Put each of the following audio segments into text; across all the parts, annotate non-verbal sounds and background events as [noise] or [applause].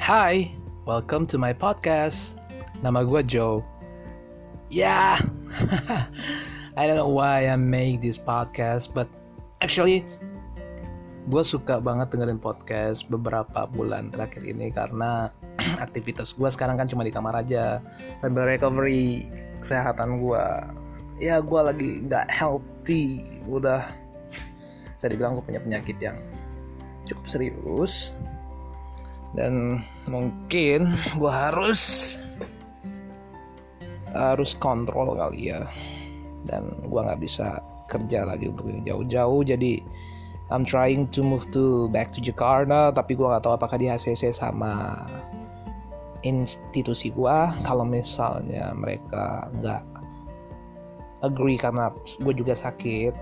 Hi, welcome to my podcast. Nama gue Joe. Yeah, [laughs] I don't know why I make this podcast, but actually gue suka banget dengerin podcast beberapa bulan terakhir ini karena [clears throat] aktivitas gue sekarang kan cuma di kamar aja. Sambil recovery kesehatan gue ya gue lagi nggak healthy. Udah saya dibilang gue punya penyakit yang cukup serius dan mungkin gue harus harus kontrol kali ya. Dan gue nggak bisa kerja lagi untuk yang jauh-jauh. Jadi I'm trying to move to back to Jakarta tapi gue nggak tahu apakah di ACC sama institusi gue kalau misalnya mereka nggak agree karena gue juga sakit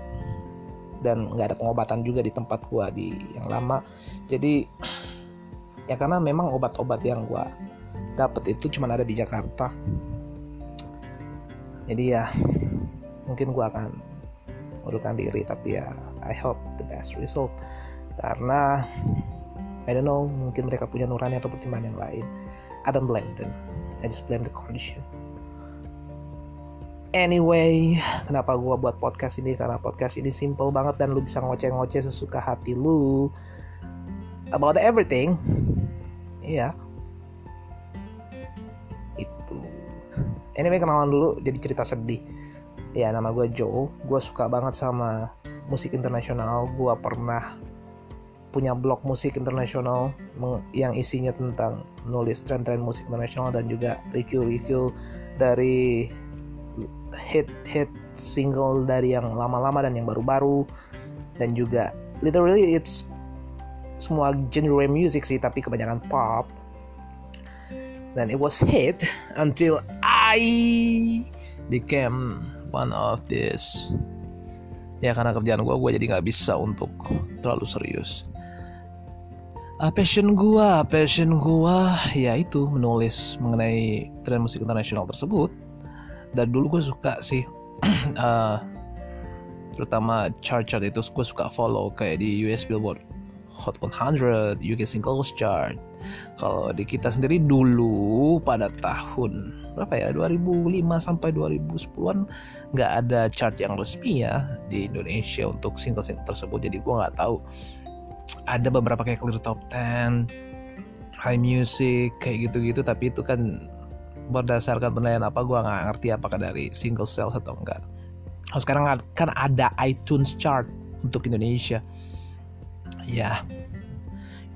dan nggak ada pengobatan juga di tempat gue di yang lama. Jadi ya karena memang obat-obat yang gue dapat itu cuma ada di Jakarta. Jadi ya mungkin gue akan mengundurkan diri tapi ya I hope the best result. Karena I don't know mungkin mereka punya nurani atau pertimbangan yang lain. I don't blame them. I just blame the condition. Anyway, kenapa gue buat podcast ini? Karena podcast ini simple banget dan lu bisa ngoceh-ngoceh sesuka hati lu about everything. Iya. Itu. Anyway, kenalan dulu jadi cerita sedih. Ya, nama gue Joe. Gue suka banget sama musik internasional. Gue pernah punya blog musik internasional yang isinya tentang nulis tren-tren musik internasional dan juga review-review dari hit-hit single dari yang lama-lama dan yang baru-baru dan juga literally it's semua genre music sih tapi kebanyakan pop. Dan it was hit until I became one of this ya karena kerjaan gue gue jadi nggak bisa untuk terlalu serius. Uh, passion gue passion gue ya itu menulis mengenai tren musik internasional tersebut. Dan dulu gue suka sih uh, [clears throat] terutama chart-chart itu gue suka follow kayak di US Billboard Hot 100, UK Singles Chart. Kalau di kita sendiri dulu pada tahun berapa ya 2005 sampai 2010-an nggak ada chart yang resmi ya di Indonesia untuk single-single tersebut. Jadi gue nggak tahu ada beberapa kayak Clear Top 10, High Music kayak gitu-gitu. Tapi itu kan berdasarkan penilaian apa gue nggak ngerti apakah dari single sales atau enggak. Oh, sekarang kan ada iTunes chart untuk Indonesia ya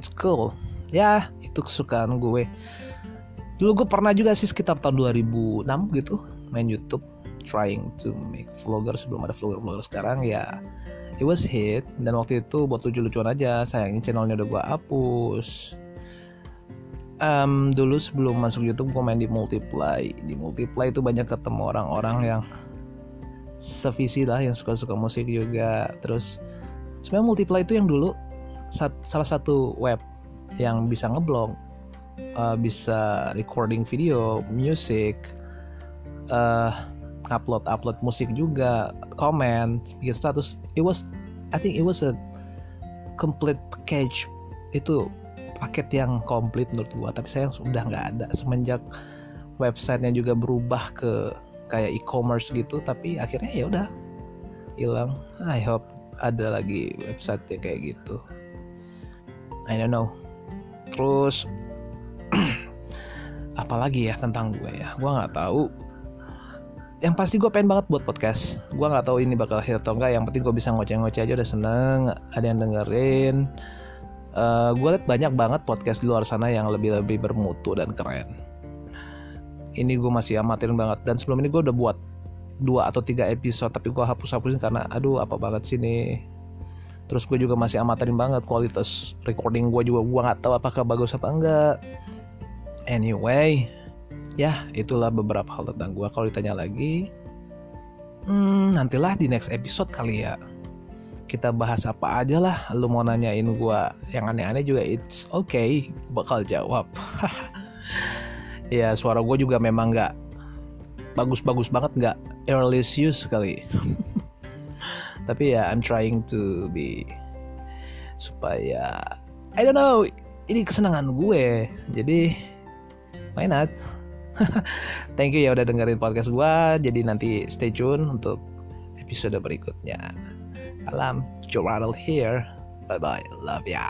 it's cool. Ya itu kesukaan gue. Dulu gue pernah juga sih sekitar tahun 2006 gitu main YouTube trying to make vlogger. Sebelum ada vlogger-vlogger sekarang ya it was hit. Dan waktu itu buat lucu-lucuan aja sayangnya channelnya udah gue hapus. Um, dulu sebelum masuk YouTube gue main di multiply. Di multiply itu banyak ketemu orang-orang yang sevisi lah yang suka-suka musik juga. Terus sebenarnya multiply itu yang dulu salah satu web yang bisa ngeblog uh, bisa recording video music uh, upload upload musik juga komen bikin status. It was I think it was a complete package. Itu paket yang komplit menurut gua tapi sayang sudah nggak ada. Semenjak websitenya juga berubah ke kayak e-commerce gitu tapi akhirnya ya udah hilang. I hope ada lagi website kayak gitu. I don't know. Terus [clears throat] apalagi ya tentang gue ya? Gue nggak tahu. Yang pasti gue pengen banget buat podcast. Gue nggak tahu ini bakal hit atau enggak yang penting gue bisa ngoceh-ngoceh aja udah seneng. Ada yang dengerin. Uh, gue liat banyak banget podcast di luar sana yang lebih-lebih bermutu dan keren. Ini gue masih amatin banget. Dan sebelum ini gue udah buat dua atau tiga episode tapi gue hapus-hapusin karena aduh apa banget sih nih? Terus gue juga masih amatirin banget kualitas recording gue juga. Gue nggak tahu apakah bagus apa enggak. Anyway ya itulah beberapa hal tentang gue kalau ditanya lagi hmm, nantilah di next episode kali ya. Kita bahas apa aja lah. Lu mau nanyain gue yang aneh-aneh juga it's okay. Bakal jawab. [laughs] Ya suara gue juga memang nggak bagus-bagus banget nggak earliest kali. [laughs] Tapi ya I'm trying to be supaya I don't know ini kesenangan gue. Jadi why not? [laughs] Thank you ya udah dengerin podcast gue jadi nanti stay tune untuk episode berikutnya. Salam Joe Rattle here. Bye bye love ya